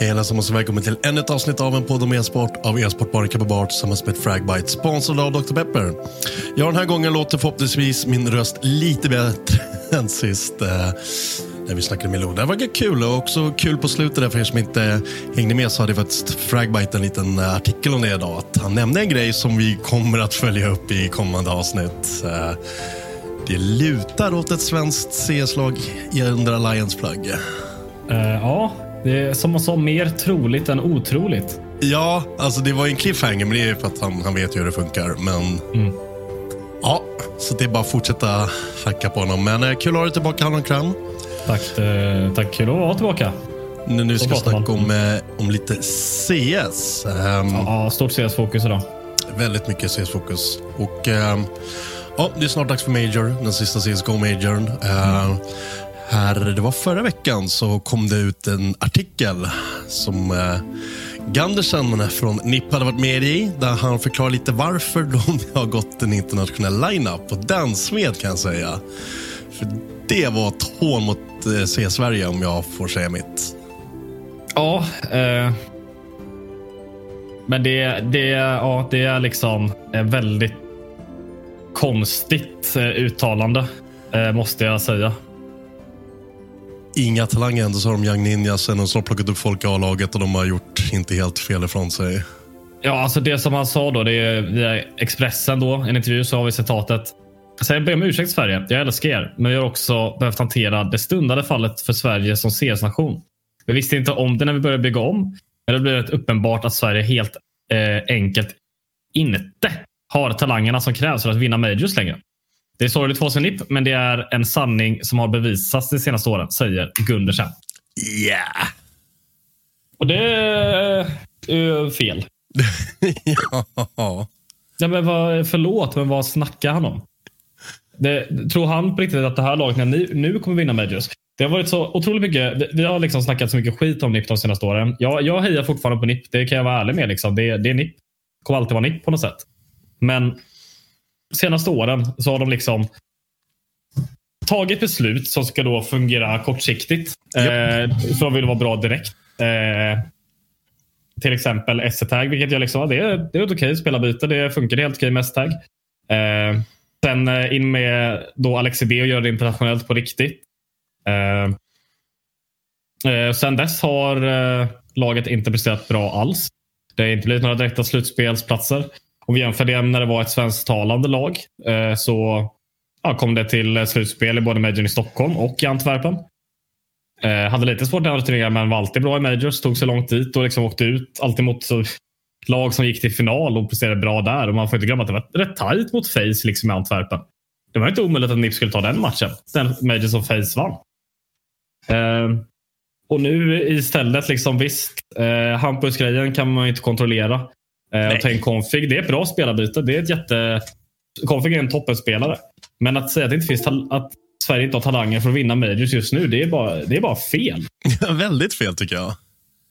Hej allesammans och välkommen till ännu ett avsnitt av en podd om e-sport av e-sportbaren Kappe tillsammans med Fragbite, sponsrad av Dr. Pepper. Ja, den här gången låter förhoppningsvis min röst lite bättre än sist. Eh, när vi snackade med Lo. Det var kul och också kul på slutet där för er som inte hängde med så hade faktiskt Fragbite en liten artikel om det idag. Att han nämnde en grej som vi kommer att följa upp i kommande avsnitt. Eh, det lutar åt ett svenskt CS-lag under Alliance-flagg. Uh, eh, ja, det är som man sa, mer troligt än otroligt. Ja, alltså det var en cliffhanger, men det är för att han, han vet hur det funkar. Men Mm. ja, så det är bara att fortsätta hacka på honom. Men eh, kul att ha dig tillbaka, Hallon Kram. Tack, eh, tack, kul att vara tillbaka. Nu, nu ska vi snacka om, eh, om lite CS. Ehm, Ja, stort CS-fokus idag. Väldigt mycket CS-fokus. Och ehm, ja, det är snart dags för Major, den sista CSGO-majorn. Ehm, här, det var förra veckan så kom det ut en artikel som eh, Gandersen från NIP hade varit med i, där han förklarar lite varför de har gått en internationell lineup. Och den smed kan jag säga. För det var ett hån mot eh, CS-Sverige om jag får säga mitt. Ja, eh, men det, det, ja, det är liksom ett väldigt konstigt eh, uttalande, eh, måste jag säga. Inga talanger, ändå så har de Young Ninjas, sen har de plockat upp folk i A-laget och de har gjort inte helt fel ifrån sig. Ja, alltså det som han sa då, det är via Expressen då, en intervju så har vi citatet. Så jag ber om ursäkt Sverige, jag älskar er, men vi har också behövt hantera det stundande fallet för Sverige som CS-nation. Vi visste inte om det när vi började bygga om, men det blev rätt uppenbart att Sverige helt eh, enkelt inte har talangerna som krävs för att vinna majors längre. Det är sorgligt för oss i NIP, men det är en sanning som har bevisats de senaste åren, säger Gundersen. Yeah! Och det är fel. ja. Ja, men vad, förlåt, men vad snackar han om? Det, tror han på riktigt att det här laget när ni, nu kommer vinna Majors? Det har varit så otroligt mycket. Vi, vi har liksom snackat så mycket skit om NIP de senaste åren. Jag, jag hejar fortfarande på NIP. Det kan jag vara ärlig med. Liksom. Det, det är NIP. kommer alltid vara NIP på något sätt. Men senaste åren så har de liksom tagit beslut som ska då fungera kortsiktigt. Eh, för de vill vara bra direkt. Eh, till exempel S-tag, vilket jag liksom, det är, det är ett okej spelarbyte. Det funkar helt okej med S-tag. Eh, sen eh, in med då Alex B och göra det internationellt på riktigt. Eh, eh, sen dess har eh, laget inte presterat bra alls. Det har inte blivit några direkta slutspelsplatser. Om vi jämför det när det var ett svensktalande lag eh, så ja, kom det till eh, slutspel i både Majorn i Stockholm och i Antwerpen. Eh, hade lite svårt att turnera men var alltid bra i Majors. Tog sig långt dit och liksom åkte ut alltid mot så, lag som gick till final och presterade bra där. Och man får inte glömma att det var rätt tajt mot Face liksom i Antwerpen. Det var inte omöjligt att Nips skulle ta den matchen. Den Majors som Face vann. Eh, och nu istället, liksom visst, eh, Hampus-grejen kan man ju inte kontrollera. Eh, och ta in Config, det är ett bra spelarbyte. Det är ett jätte... Config är en toppenspelare. Men att säga att det inte finns att Sverige inte har talanger för att vinna Majors just nu, det är bara, det är bara fel. Väldigt fel tycker jag.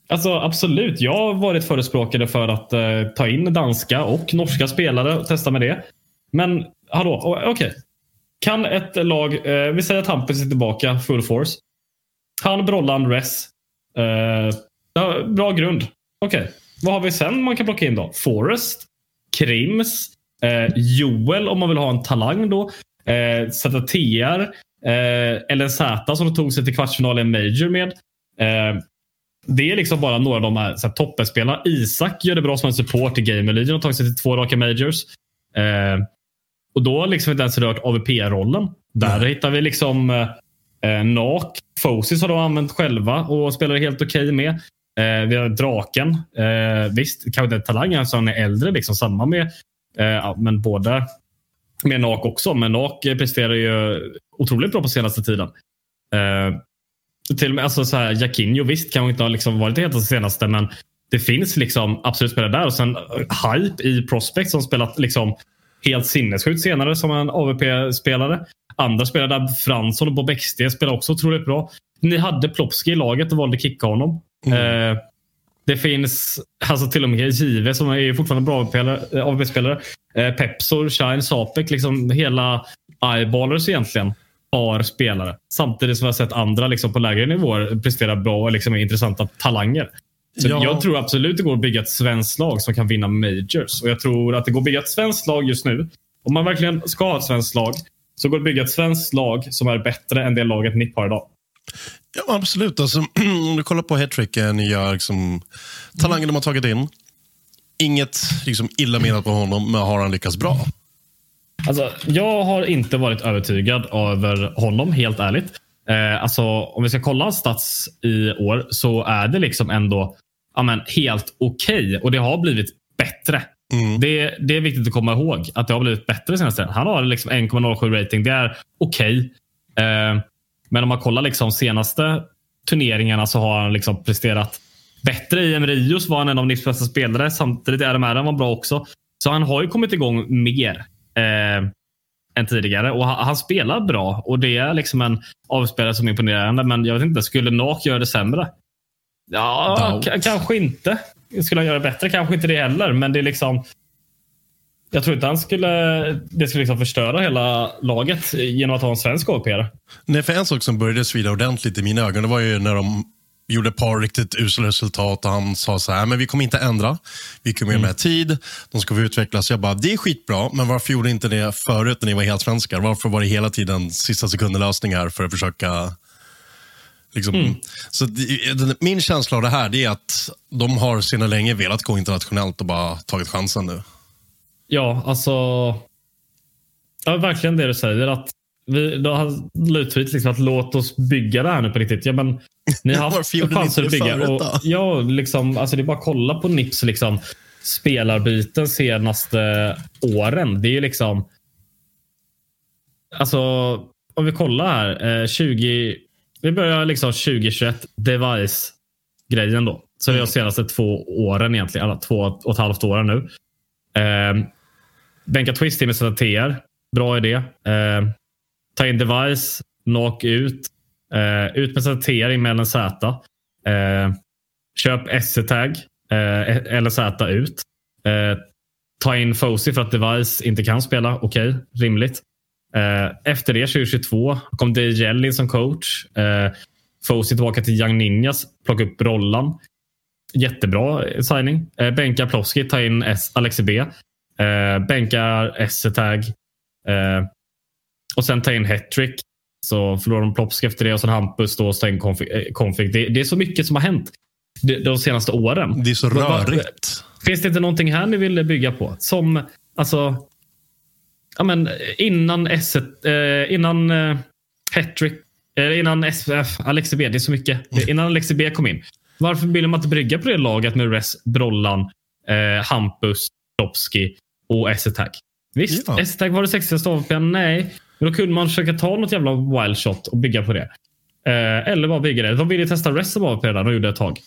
Alltså Absolut. Jag har varit förespråkare för att eh, ta in danska och norska spelare och testa med det. Men hallå, okej. Okay. Kan ett lag, eh, vi säger att Hampus är tillbaka full force. Han, Brollan, Res. Eh, bra grund. Okej. Okay. Vad har vi sen man kan plocka in då? Forest, Krims, eh, Joel om man vill ha en talang då. Eh, ZTR, eh, LNZ som tog sig till kvartsfinal i en major med. Eh, det är liksom bara några av de här, här toppenspelarna. Isak gör det bra som en support i Gamer Legion och tagit sig till två raka majors. Eh, och då har liksom inte ens rört AVP-rollen. Där mm. hittar vi liksom eh, NAK. Fosis har de använt själva och spelar helt okej okay med. Eh, vi har Draken. Eh, visst, kanske inte talang, alltså han är äldre. Liksom, samma med eh, men båda med NAK också. Men NAK presterar ju otroligt bra på senaste tiden. Eh, till och med alltså så här, Jakinho, visst kanske inte har liksom varit det senaste, men det finns liksom absolut spelare där. Och sen eh, Hype i Prospect som spelat liksom helt sinnessjukt senare som en AVP-spelare. Andra spelare där, Fransson och Bob XD spelar också otroligt bra. Ni hade Plopski i laget och valde kicka honom. Mm. Eh, det finns alltså till och med Give som är fortfarande bra AVP-spelare. Eh, Pepsor, Shine, Sapek. Liksom hela eyeballers egentligen har spelare. Samtidigt som har sett andra liksom, på lägre nivåer prestera bra och liksom, intressanta talanger. Så ja. Jag tror absolut det går att bygga ett svenskt lag som kan vinna majors. Och Jag tror att det går att bygga ett svenskt lag just nu. Om man verkligen ska ha ett svenskt lag så går det att bygga ett svenskt lag som är bättre än det laget NIP har idag. Ja, absolut. Alltså, om du kollar på Hattrick, nya liksom, talangen de har tagit in. Inget liksom, illa menat på honom, men har han lyckats bra? Alltså, jag har inte varit övertygad över honom, helt ärligt. Eh, alltså, om vi ska kolla stats i år så är det liksom ändå amen, helt okej. Okay. Och det har blivit bättre. Mm. Det, det, är viktigt att komma ihåg att det har blivit bättre senaste Han har liksom 1,07 rating. Det är okej. Okay. Eh, men om man kollar liksom senaste turneringarna så har han liksom presterat bättre. I Emrios var han en av Nipps bästa spelare. Samtidigt är RMR var bra också. Så han har ju kommit igång mer eh, än tidigare. Och han, han, spelar bra och det är liksom en avspelare som är imponerande. Men jag vet inte, skulle Nak göra det sämre? Ja, kanske inte. Skulle han göra det bättre? Kanske inte det heller. Men det är liksom... Jag tror inte han skulle, det skulle liksom förstöra hela laget genom att ha en svensk APR. Nej, för en sak som började svida ordentligt i mina ögon, det var ju när de gjorde ett par riktigt usla resultat och han sa så här, men vi kommer inte ändra. Vi kommer mm. tid, de ska få utvecklas. Jag bara, det är skitbra, men varför gjorde inte det förut när ni var helt svenskar? Varför var det hela tiden sista sekunden-lösningar för att försöka Liksom. Mm. Så min känsla av det här är att de har sedan länge velat gå internationellt och bara tagit chansen nu. Ja, alltså. Ja, verkligen det du säger. Att vi, då har Lutfit liksom att låt oss bygga det här nu på riktigt. Ja, men, ni har haft chanser att bygga. Förut, och, ja, liksom, alltså det är bara att kolla på Nips liksom, spelarbyten senaste åren. Det är ju liksom... Alltså, om vi kollar här. Eh, 20, vi börjar liksom 2021, device-grejen då. Så det är de senaste två åren egentligen. Alla två och ett halvt åren nu. Eh, bänka Twist med ZTR. Bra idé. Eh, ta in device, knock ut. Eh, ut med ZTR in med LNZ. Eh, köp SE Tag. Eh, LNZ ut. Eh, ta in Fosi för att device inte kan spela. Okej, okay, rimligt. Eh, efter det 2022 kom DJL in som coach. Eh, Fosi tillbaka till Young Ninjas. Plocka upp rollan. Jättebra signing. Eh, bänkar Plowski, ta in S Alexi B. Eh, bänkar S-tag. Eh, och sen ta in hattrick. Så förlorar de Plopsk efter det och sen Hampus då och sen config. Det, det, är så mycket som har hänt de senaste åren. Det är så rörigt. Finns det inte någonting här ni vill bygga på? Som alltså ja, men innan S1, eh, innan eh, Hattrick, innan SFF, Alexi B. Det är så mycket. Mm. Innan Alexi B kom in. Varför vill man inte brygga på det laget med Res, Brollan, eh, Hampus, Topski och S-Attack. Visst, Ja. S-Attack var det sexigaste AWPn? Nej. Men då kunde man försöka ta något jävla wild shot och bygga på det. Eh, eller bara bygga det. De ville testa Rest som AWP redan och gjorde ett tag.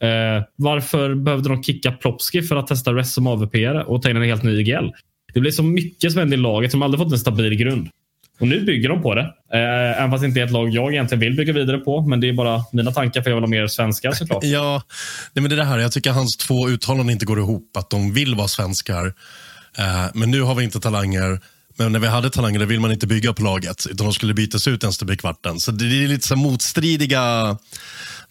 Eh, varför behövde de kicka Plopski för att testa Rest som AWP och ta in en helt ny IGL? Det blir så mycket som händer i laget som aldrig fått en stabil grund. Och nu bygger de på det. Eh, även fast det inte är ett lag jag egentligen vill bygga vidare på. Men det är bara mina tankar för jag vill ha mer svenskar såklart. Ja, nej men det är det här. Jag tycker hans två uttalanden inte går ihop. Att de vill vara svenskar, men nu har vi inte talanger. Men när vi hade talanger då vill man inte bygga på laget, utan de skulle bytas ut ens till kvarten. Så det är lite så motstridiga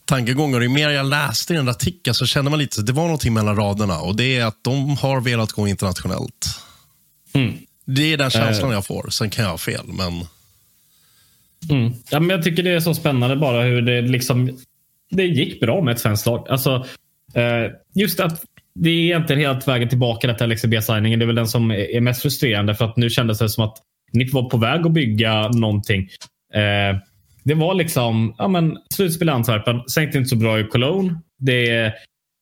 tankegångar. Ju mer jag läste i den artikeln så kände man lite att det var någonting mellan raderna. Och det är att de har velat gå internationellt. Mm. Det är den känslan jag får. Sen kan jag ha fel, men... Mm. Ja, men jag tycker det är så spännande bara hur det liksom det gick bra med ett svenskt lag. Alltså, eh, just att det är egentligen helt vägen tillbaka detta LXB-signingen. Det är väl den som är mest frustrerande för att nu kändes det som att ni var på väg att bygga någonting. Eh, det var liksom ja, men, slutspel i Antwerpen. Sänkte inte så bra i Cologne. Det,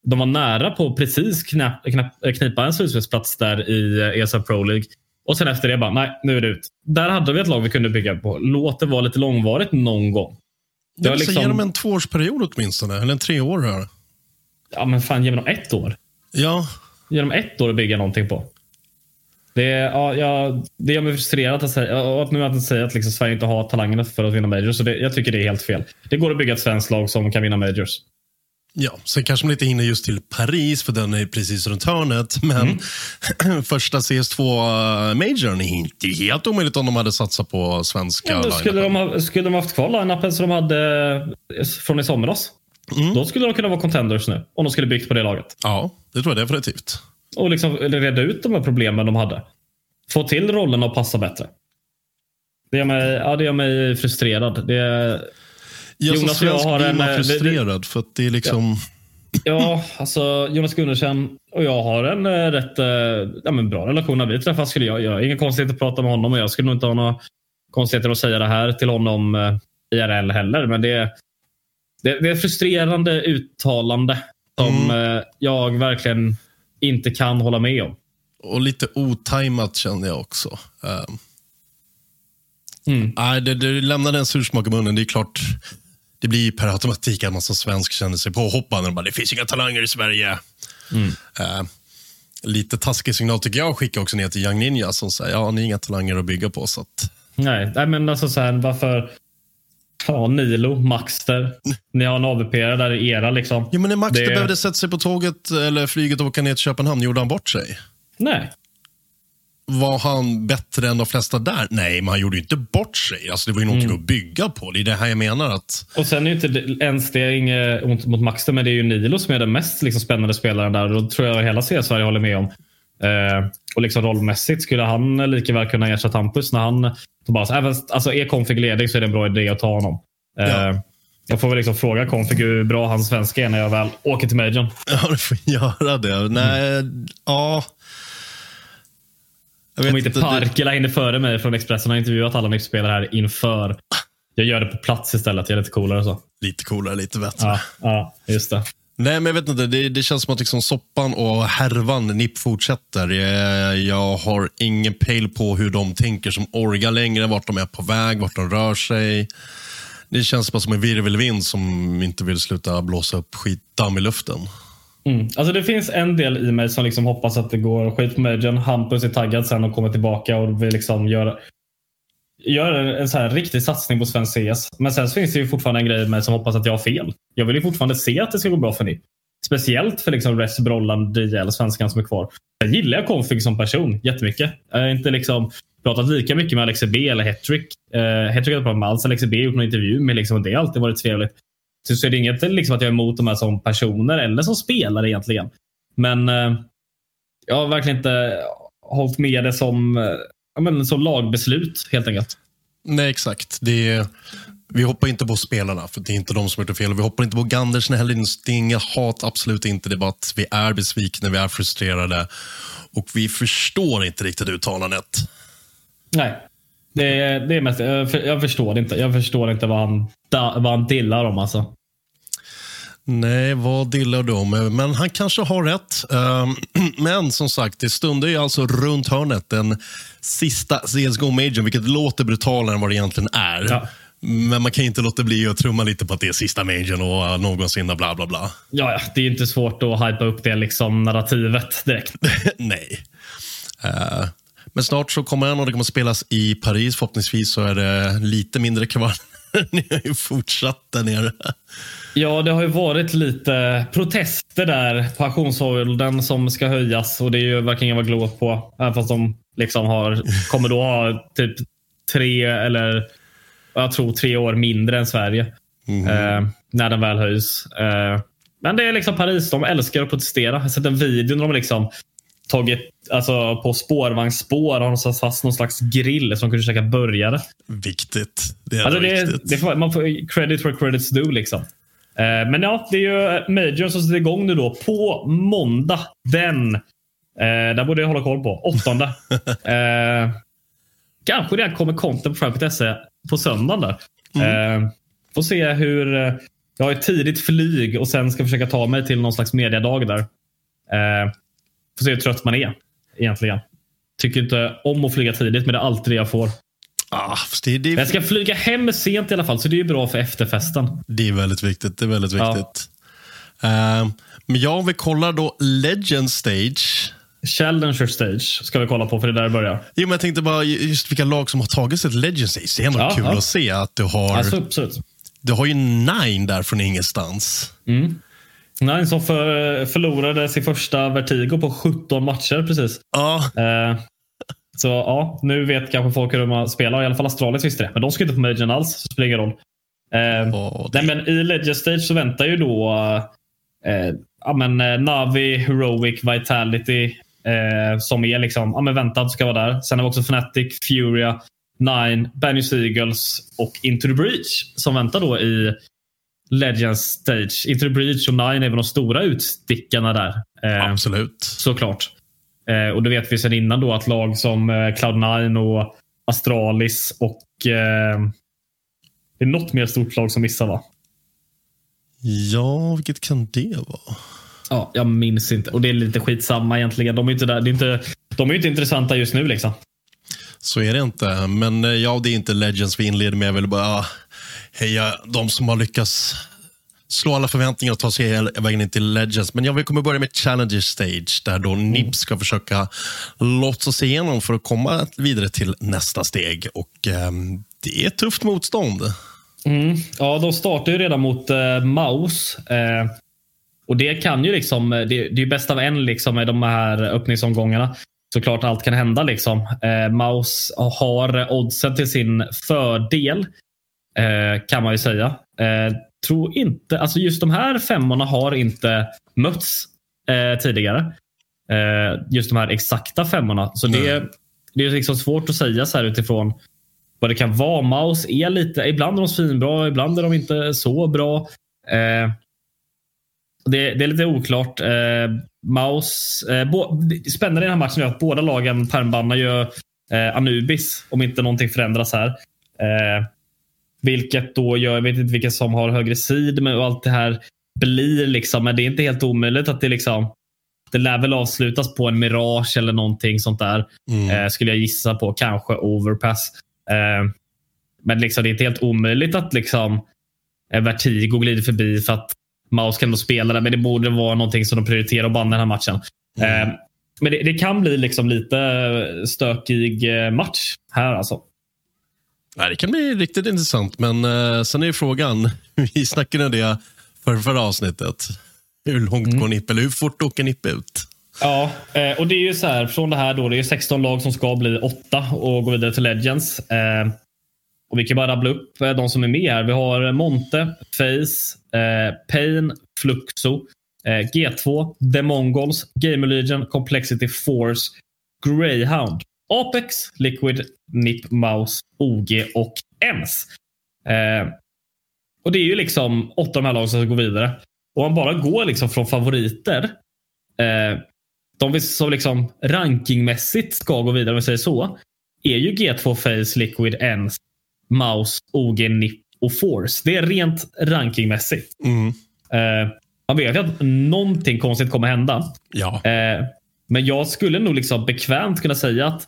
de var nära på precis knäpp, knäpp, knipa en slutspelsplats där i eh, ESL Pro League. Och sen efter det bara, nej, nu är det ut. Där hade vi ett lag vi kunde bygga på. Låt det vara lite långvarigt någon gång. Det var är liksom- genom en tvåårsperiod åtminstone, eller en treår här. Ja, men fan, ge mig dem ett år. Ja, Ge dem ett år att bygga någonting på. Det, ja, ja, det gör mig frustrerad att säga, och att nu att säga att liksom Sverige inte har talangerna för att vinna majors. Så det, jag tycker det är helt fel. Det går att bygga ett svenskt lag som kan vinna majors. Ja, sen kanske man inte hinner just till Paris för den är precis runt hörnet. Men första CS2-majorn är inte helt omöjligt om de hade satsat på svenska Ja, skulle, de ha, skulle de haft kvar line-upen som de hade eh, från i somras. Då skulle de kunna vara contenders nu. Om de skulle byggt på det laget. Ja, det tror jag definitivt. Och liksom reda ut de här problemen de hade. Få till rollerna att passa bättre. Det gör mig, ja, det gör mig frustrerad. Det, Jag Jonas och jag har en, eh, frustrerad för att det är liksom... Ja, alltså Jonas Gundersen och jag har en eh, rätt eh, ja, men bra relation. När vi träffas skulle jag göra inga konstigheter att prata med honom och jag skulle nog inte ha några konstigheter att säga det här till honom IRL heller. Men det, det, det är ett frustrerande uttalande som eh, jag verkligen inte kan hålla med om. Och lite otajmat kände jag också. Um, Mm. nej, det, det lämnade en sur smak i munnen. Det är klart, det blir per automatik att man som svensk känner sig påhoppad. Och bara, det finns inga talanger i Sverige. Eh, lite taskig signal tycker jag att skicka också ner till Young Ninja som säger ja, ni har inga talanger att bygga på. Så att, Nej, nej, men alltså så här, varför... Ja, Nilo, Maxter. Ni har en AVP där i era liksom. ja, men när Max Det- behövde sätta sig på tåget eller flyget och åka ner till Köpenhamn, gjorde han bort sig? Nej. Var han bättre än de flesta där? Nej, men han gjorde ju inte bort sig. Alltså, det var ju någonting Mm. att bygga på. Det är det här jag menar. att Och sen är ju inte ens det, inget ont mot Maxter, men det är ju Nilo som är den mest liksom, spännande spelaren där. Och då tror jag hela C-Sverige håller med om. Eh, och liksom rollmässigt skulle han lika väl kunna ersätta Hampus när han Tobias. Även, alltså är Config ledig så är det en bra idé att ta honom. Eh, Ja. Jag får väl liksom fråga Config hur bra hans svenska är när jag väl åker till Majorn. Ja, du får göra det. Nej, ja. Jag Om vet inte det- Parkela hinner före mig från Expressen har intervjuat alla nyckelspelare här inför. Jag gör det på plats istället. Jag är lite coolare så. Lite coolare, lite bättre. Ja, ja just det. Nej, men jag vet inte. Det, det känns som att liksom soppan och härvan NIP fortsätter. Jag, jag har ingen pejl på hur de tänker som orga längre, vart de är på väg, vart de rör sig. Det känns bara som en virvelvind som inte vill sluta blåsa upp skitdamm i luften. Mm. Alltså det finns en del i mig som liksom hoppas att det går skit på Majorn. Hampus är taggad sen och kommer tillbaka och vill liksom göra, gör en, en så här riktig satsning på svensk CS. Men sen så finns det ju fortfarande en grej i mig som hoppas att jag har fel. Jag vill ju fortfarande se att det ska gå bra för NIP. Speciellt för liksom Res, Brollan, DL, svenskan som är kvar. Jag gillar jag Config som person jättemycket. Jag har inte liksom pratat lika mycket med Alexe B eller Hetrick. Uh, eh, Hetrick har jag pratat med alls. Alexe B har gjort någon intervju med liksom, och det har alltid varit trevligt. Så, så är det inget liksom, att jag är emot dem här som personer eller som spelare egentligen. Men uh, jag har verkligen inte hållit med det som, eh, ja, men, som lagbeslut helt enkelt. Nej, exakt. Det är, vi hoppar inte på spelarna, för det är inte de som har gjort fel. Vi hoppar inte på Gandersen heller. Det är inget hat, absolut inte. Det är bara att vi är besvikna, vi är frustrerade och vi förstår inte riktigt uttalandet. Nej. Det, är- det är mest, jag, för- jag förstår inte. Jag förstår inte vad han, vad han dillar om. Alltså. Nej, vad dillar du om? Men han kanske har rätt. Ehm, Men som sagt, det stundar ju alltså runt hörnet den sista CSGO Majorn, vilket låter brutalare än vad det egentligen är. Ja. Men man kan inte låta bli att trumma lite på att det är sista Majorn och uh, någonsin och bla bla bla. Ja, ja, det är inte svårt att hypa upp det liksom narrativet direkt. Nej. Eh, men snart så kommer den och det kommer spelas i Paris. Förhoppningsvis så är det lite mindre kvar. Ni har ju fortsatt där nere. Ja, det har ju varit lite protester där. Pensionsåldern som ska höjas och det är ju verkar ingen vara glå på. Även fast de liksom har, kommer då ha typ tre eller jag tror tre år mindre än Sverige. Eh, när den väl höjs. Eh, men det är liksom Paris. De älskar att protestera. Jag har sett en video när de liksom tagit alltså, på spårvagnsspår har de satt fast någon slags grill som de kunde käka burgare. Viktigt. Det är Alltså det, viktigt. det får, man får credit where credits due. Liksom. Eh, men ja, det är ju Major som sätter igång nu då på måndag. Den. Eh, där borde jag hålla koll på. Åttonde. eh, kanske redan kommer content på Frank.se på söndagen. Där. Eh, får se hur... eh, Jag har ett tidigt flyg och sen ska försöka ta mig till någon slags mediadag där. Eh, får se hur trött man är egentligen. Tycker inte om att flyga tidigt, men det är alltid det jag får. Ah, det, det, Jag ska flyga hem sent i alla fall, så det är bra för efterfesten. det är väldigt viktigt. Det är väldigt Ja. viktigt. Eh, men ja, om vi kollar då Legend Stage. Challenger stage ska vi kolla på, för det är där det börjar. Jo, men jag tänkte bara just vilka lag som har tagit sig till Legend Stage. Det är ändå Ja, kul ja. att se att du har, Alltså, absolut. du har ju Nine där från ingenstans. Nine som för, förlorade sin första Vertigo på 17 matcher precis. Ja, Eh, så ja, nu vet kanske folk hur man spelar. I alla fall Astralis visste det. Men de ska inte på Major alls, så det spelar ingen roll. Eh, det- nej, men I Legend Stage så väntar ju då eh, ja, men, eh, Navi, Heroic, Vitality eh, som är liksom, ja, men väntat ska vara där. Sen har vi också Fnatic, Furia, Nine, Banish Eagles och Into the Breach som väntar då i Legends Stage. Into the Breach och Nine är väl de stora utstickarna där. Eh, absolut. Såklart. Eh, och det vet vi sedan innan då att lag som eh, Cloud9 och Astralis och eh, det är något mer stort lag som missar va? Ja, vilket kan det vara? Ja, jag minns inte. Och det är lite skitsamma egentligen. De är inte, där, det är inte, de är inte intressanta just nu. liksom. Så är det inte. Men eh, ja, det är inte Legends vi inleder med. Jag vill bara ah, heja de som har lyckats slå alla förväntningar och ta sig hela vägen in till Legends. Men jag vill kommer börja med Challenger Stage där då NIP ska försöka lotsa sig igenom för att komma vidare till nästa steg. Och ehm, det är ett tufft motstånd. Ja, de startar ju redan mot eh, Maus. Eh, och det kan ju liksom, eh, det, det är ju bäst av en liksom med de här öppningsomgångarna. Såklart allt kan hända liksom. Eh, Maus har oddsen till sin fördel. Eh, kan man ju säga. Eh, tror inte, alltså just de här femmorna har inte mötts eh, tidigare. Eh, just de här exakta femmorna. Så det, det är liksom svårt att säga så här utifrån vad det kan vara. Maus är lite, ibland är de svinbra, ibland är de inte så bra. Eh, det, det är lite oklart. Eh, Maus, eh, bo, spännande i den här matchen är att båda lagen pärmbannar ju eh, Anubis om inte någonting förändras här. Eh, vilket då gör, jag vet inte vilka som har högre sid men allt det här blir liksom, men det är inte helt omöjligt att det liksom det lär väl avslutas på en Mirage eller någonting sånt där. Eh, skulle jag gissa på. Kanske Overpass. Eh, men liksom, det är inte helt omöjligt att liksom, eh, Vertigo glider förbi för att Maus kan då spela där. Men det borde vara någonting som de prioriterar att banna den här matchen. Eh, men det, det kan bli liksom lite stökig eh, match här alltså. Nej, det kan bli riktigt intressant, men eh, sen är ju frågan, vi snackade om det för förra avsnittet. Hur långt går NIP, eller hur fort åker NIP ut? Ja, eh, och det är ju så här från det här då. Det är 16 lag som ska bli åtta och gå vidare till Legends. Eh, och vi kan bara rabbla upp de som är med här. Vi har Monte, Face, Pain, Fluxo, eh, G2, The Mongols, Gamer Legion, Complexity Force, Greyhound, Apex, Liquid, Nip, Mouse, OG och EMS. Eh, och det är ju liksom åtta av de här lagen som ska gå vidare. Och man bara går liksom från favoriter eh, de som liksom rankingmässigt ska gå vidare, om vi säger så, är ju G2 Face, Liquid, ENS, Mouse, OG, NIP och Force. Det är rent rankingmässigt. Mm. Eh, man vet ju att någonting konstigt kommer hända. Ja. Eh, men jag skulle nog liksom bekvämt kunna säga att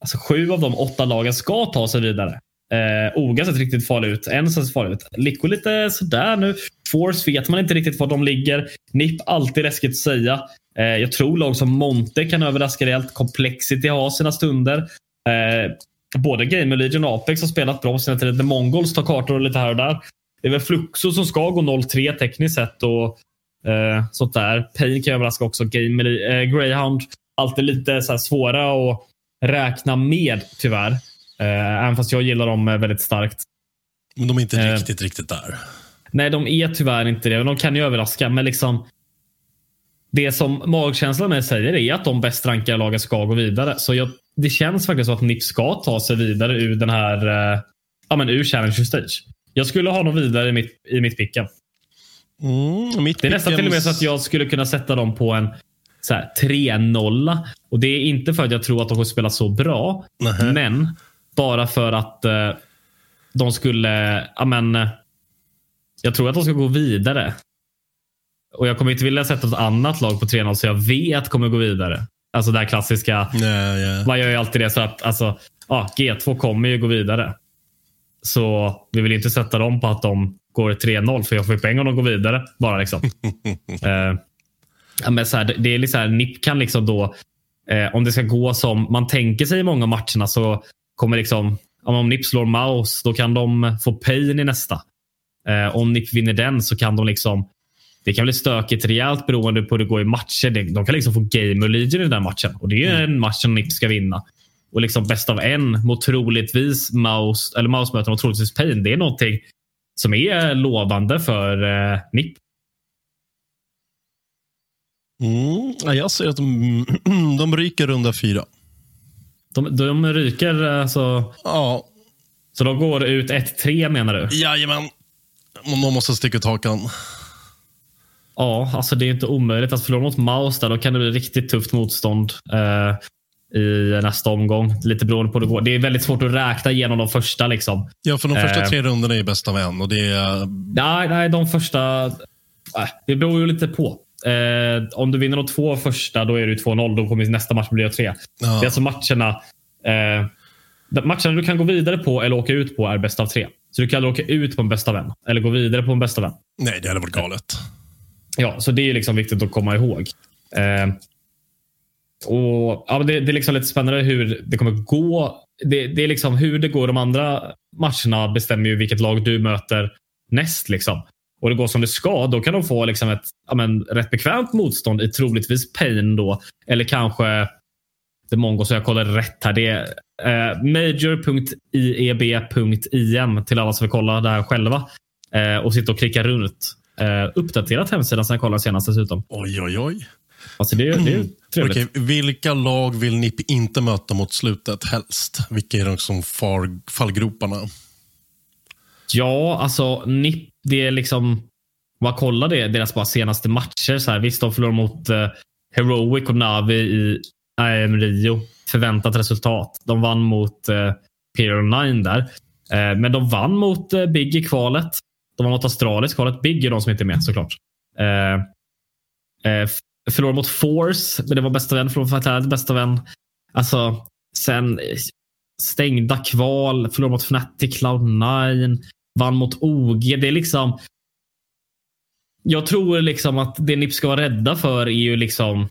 alltså, sju av de åtta lagen ska ta sig vidare. Eh, Oga ser riktigt farlig ut. En ser farlig ut. Liko lite sådär nu. Force vet man inte riktigt var de ligger. NIP alltid läskigt att säga. Eh, jag tror lag som Monte kan överraska rejält. Complexity har sina stunder. Eh, både Gamer Legion och Apex har spelat bra på sina tider. The Mongols tar kartor och lite här och där. Det är väl Fluxo som ska gå 0-3 tekniskt sett. Och, eh, sånt där. Pain kan överraska också. Gamer, eh, Greyhound. Alltid lite så svåra och räkna med tyvärr. Eh, även fast jag gillar dem eh, väldigt starkt. Men de är inte Eh. riktigt, riktigt där. Nej, de är tyvärr inte det. De kan ju överraska, men liksom. Det som magkänslan med säger är att de bäst rankade lagen ska gå vidare. Så jag, det känns faktiskt som att NIP ska ta sig vidare ur den här eh, ja, men ur Challenger Stage. Jag skulle ha dem vidare i mitt, i mitt picken. Mm, mitt Det är nästan till och med så att jag skulle kunna sätta dem på en så här, 3-0. Och det är inte för att jag tror att de kommer spela så bra. Nähä. Men bara för att eh, de skulle... Ja, men, eh, jag tror att de ska gå vidare. Och jag kommer inte vilja sätta ett annat lag på 3-0 så jag vet kommer gå vidare. Alltså det här klassiska. Nej, ja. Man gör ju alltid det så att alltså, ja, G2 kommer ju gå vidare. Så vi vill inte sätta dem på att de går 3-0 för jag får ju poäng om de går vidare. Bara liksom. eh, ja, men så här, det- är liksom här, NIP kan liksom då, eh, om det ska gå som man tänker sig i många matcherna så kommer liksom, om NIP slår Maus då kan de få pain i nästa. Eh, om NIP vinner den så kan de liksom det kan bli stökigt rejält beroende på hur det går i matcher. De kan liksom få Gamer Legion i den matchen. Och det är en match som NIP ska vinna. Och liksom bäst av en mot troligtvis Mouse, eller Mouse möter mot troligtvis Pain. Det är någonting som är lovande för eh, NIP. Mm, ja, jag ser att de, de ryker runda fyra. De, de ryker alltså, Ja, så de går ut 1-3 menar du? jajamän. De måste sticka ut hakan. Ja, alltså det är inte omöjligt att förlora mot Maus där. Då kan det bli riktigt tufft motstånd eh, i nästa omgång. Lite beroende på hur det går. Det är väldigt svårt att räkna igenom de första. Liksom. Ja, för de första Eh. tre rundorna är bäst av en. Och det är, Nej, nej, de första... Äh, det beror ju lite på. Eh, om du vinner de två första, då är det ju 2-0. Då kommer nästa match bli 3 Ja. Det är alltså matcherna... Eh, matcherna du kan gå vidare på eller åka ut på är bäst av tre. Så du kan aldrig åka ut på en bästa vän eller gå vidare på en bästa vän. nej, det hade varit galet. Ja, så det är liksom viktigt att komma ihåg. Eh, och ja, det, det är liksom lite spännande hur det kommer gå. Det, det är liksom hur det går de andra matcherna bestämmer ju vilket lag du möter näst. Liksom. Och det går som det ska, då kan de få liksom ett ja, men, rätt bekvämt motstånd i troligtvis Pain då. Eller kanske det Mongo, så jag kollar rätt här. Det är eh, major.ieb.im till alla som vill kolla det här själva. Eh, och sitta och klicka runt. Eh, uppdaterat hemsidan sen jag kollade senast dessutom. Oj, oj, oj. Alltså det, det är trevligt. Okej, vilka lag vill ni inte möta mot slutet helst? Vilka är de som far, fallgroparna? Ja, alltså NIP, det är liksom... Om man kollar det, deras bara senaste matcher. Så här, visst, de förlorade mot eh, Heroic och Navi i IM Rio. Förväntat resultat. De vann mot eh, Imperial 9 där. Eh, men de vann mot eh, Big i kvalet. De vann mot Australis kvalet. Big är de som inte är med såklart. Eh, eh förlorade mot Force, men det var bästa vän. Förlorade mot Fatality, bästa vän. Alltså, sen eh, stängda kval. Förlorade mot Fnatic, Cloud9. Vann mot OG. Det är liksom... Jag tror liksom att det NIP ska vara rädda för är ju liksom...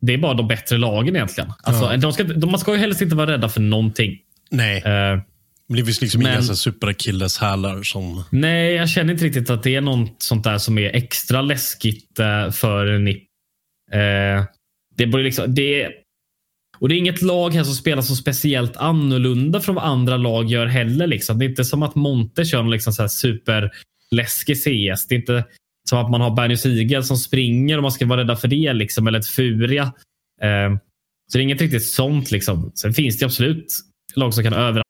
Det är bara de bättre lagen egentligen. Alltså, Ja. de ska, de, man ska ju helst inte vara rädda för någonting. Nej, Eh, men det finns liksom men- inga superakilleshälar som... Nej, jag känner inte riktigt att det är något sånt där som är extra läskigt eh, för NIP. Eh, det borde liksom, det och det är inget lag här som spelar så speciellt annorlunda från vad andra lag gör heller. Liksom. Det är inte som att Monte kör någon liksom så här superläskig CS. Det är inte som att man har Bernius Igel som springer och man ska vara rädda för det. Liksom, eller ett Furia. Eh, så det är inget riktigt sånt. Liksom. Sen finns det absolut lag som kan överraska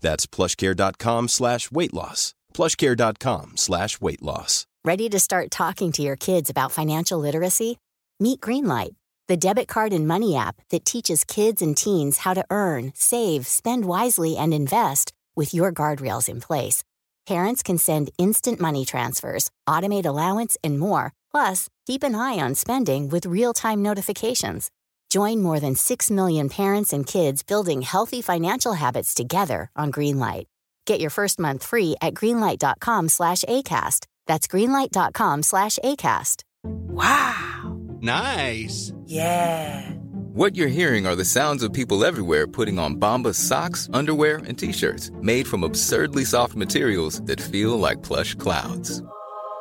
That's plushcare.com slash weight loss. plushcare.com slash weight loss. Ready to start talking to your kids about financial literacy? Meet Greenlight, the debit card and money app that teaches kids and teens how to earn, save, spend wisely, and invest with your guardrails in place. Parents can send instant money transfers, automate allowance, and more. Plus, keep an eye on spending with real time notifications. Join more than 6 million parents and kids building healthy financial habits together on Greenlight. Get your first month free at greenlight.com slash ACAST. That's greenlight.com slash ACAST. Wow. Nice. Yeah. What you're hearing are the sounds of people everywhere putting on Bombas socks, underwear, and t-shirts made from absurdly soft materials that feel like plush clouds.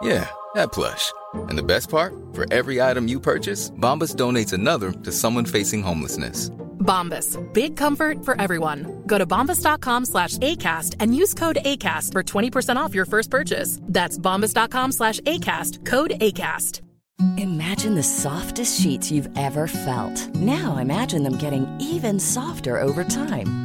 Yeah, that plush. And the best part? For every item you purchase, Bombas donates another to someone facing homelessness. Bombas. Big comfort for everyone. Go to bombas.com slash ACAST and use code ACAST for 20% off your first purchase. That's bombas.com slash ACAST. Code ACAST. Imagine the softest sheets you've ever felt. Now imagine them getting even softer over time.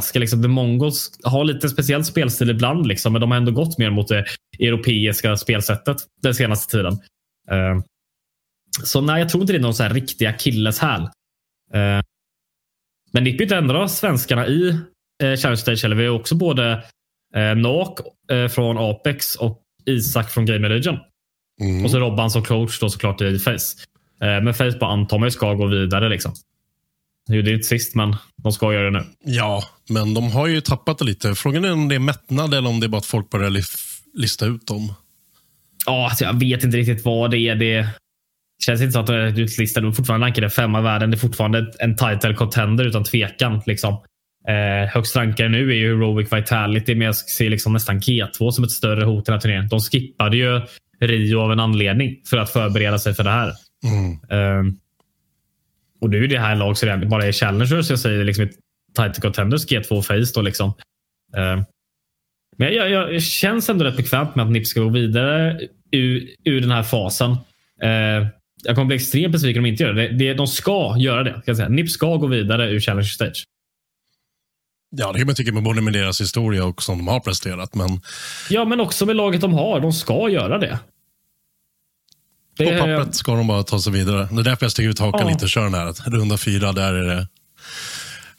Ska liksom, The Mongols har lite speciell spelstil ibland, liksom, men de har ändå gått mer mot det europeiska spelsättet den senaste tiden. Uh, så nej, jag tror inte det är någon så här riktiga akilleshäl. Uh, men Nippy är ändå svenskarna i uh, Challenge Stage. Eller vi har också både uh, Nok uh, från Apex och Isak från Game Legion. Mm. Och så Robban som coach då såklart i Face. Men Face bara antar man ska gå vidare. liksom. Det är inte sist, men de ska göra det nu. Ja, men de har ju tappat det lite. Frågan är om det är mättnad eller om det är bara att folk börjar lista ut dem. Ja, alltså jag vet inte riktigt vad det är. Det känns inte som att de är utlistade. De är fortfarande rankade femma i världen. Det är fortfarande en title contender utan tvekan. Liksom. Eh, högst rankade nu är ju Heroic Vitality, men jag ser liksom nästan G2 som ett större hot i den här turneringen. De skippade ju Rio av en anledning för att förbereda sig för det här. Mm. Eh, och nu är det här lag som bara är challengers. Jag säger liksom title contenders G2 face då liksom. Uh, men jag, jag, jag, känns ändå rätt bekvämt med att NIP ska gå vidare ur, ur den här fasen. Uh, jag kommer bli extremt besviken om de inte gör det. det de ska göra det. Kan säga. NIP ska gå vidare ur Challenger Stage. Ja, det kan man tycka med både med deras historia och som de har presterat. Men... Ja, men också med laget de har. De ska göra det. På pappret ska de bara ta sig vidare. Det är därför jag sticker ut hakan ja. lite och kör den här. Runda fyra, där är det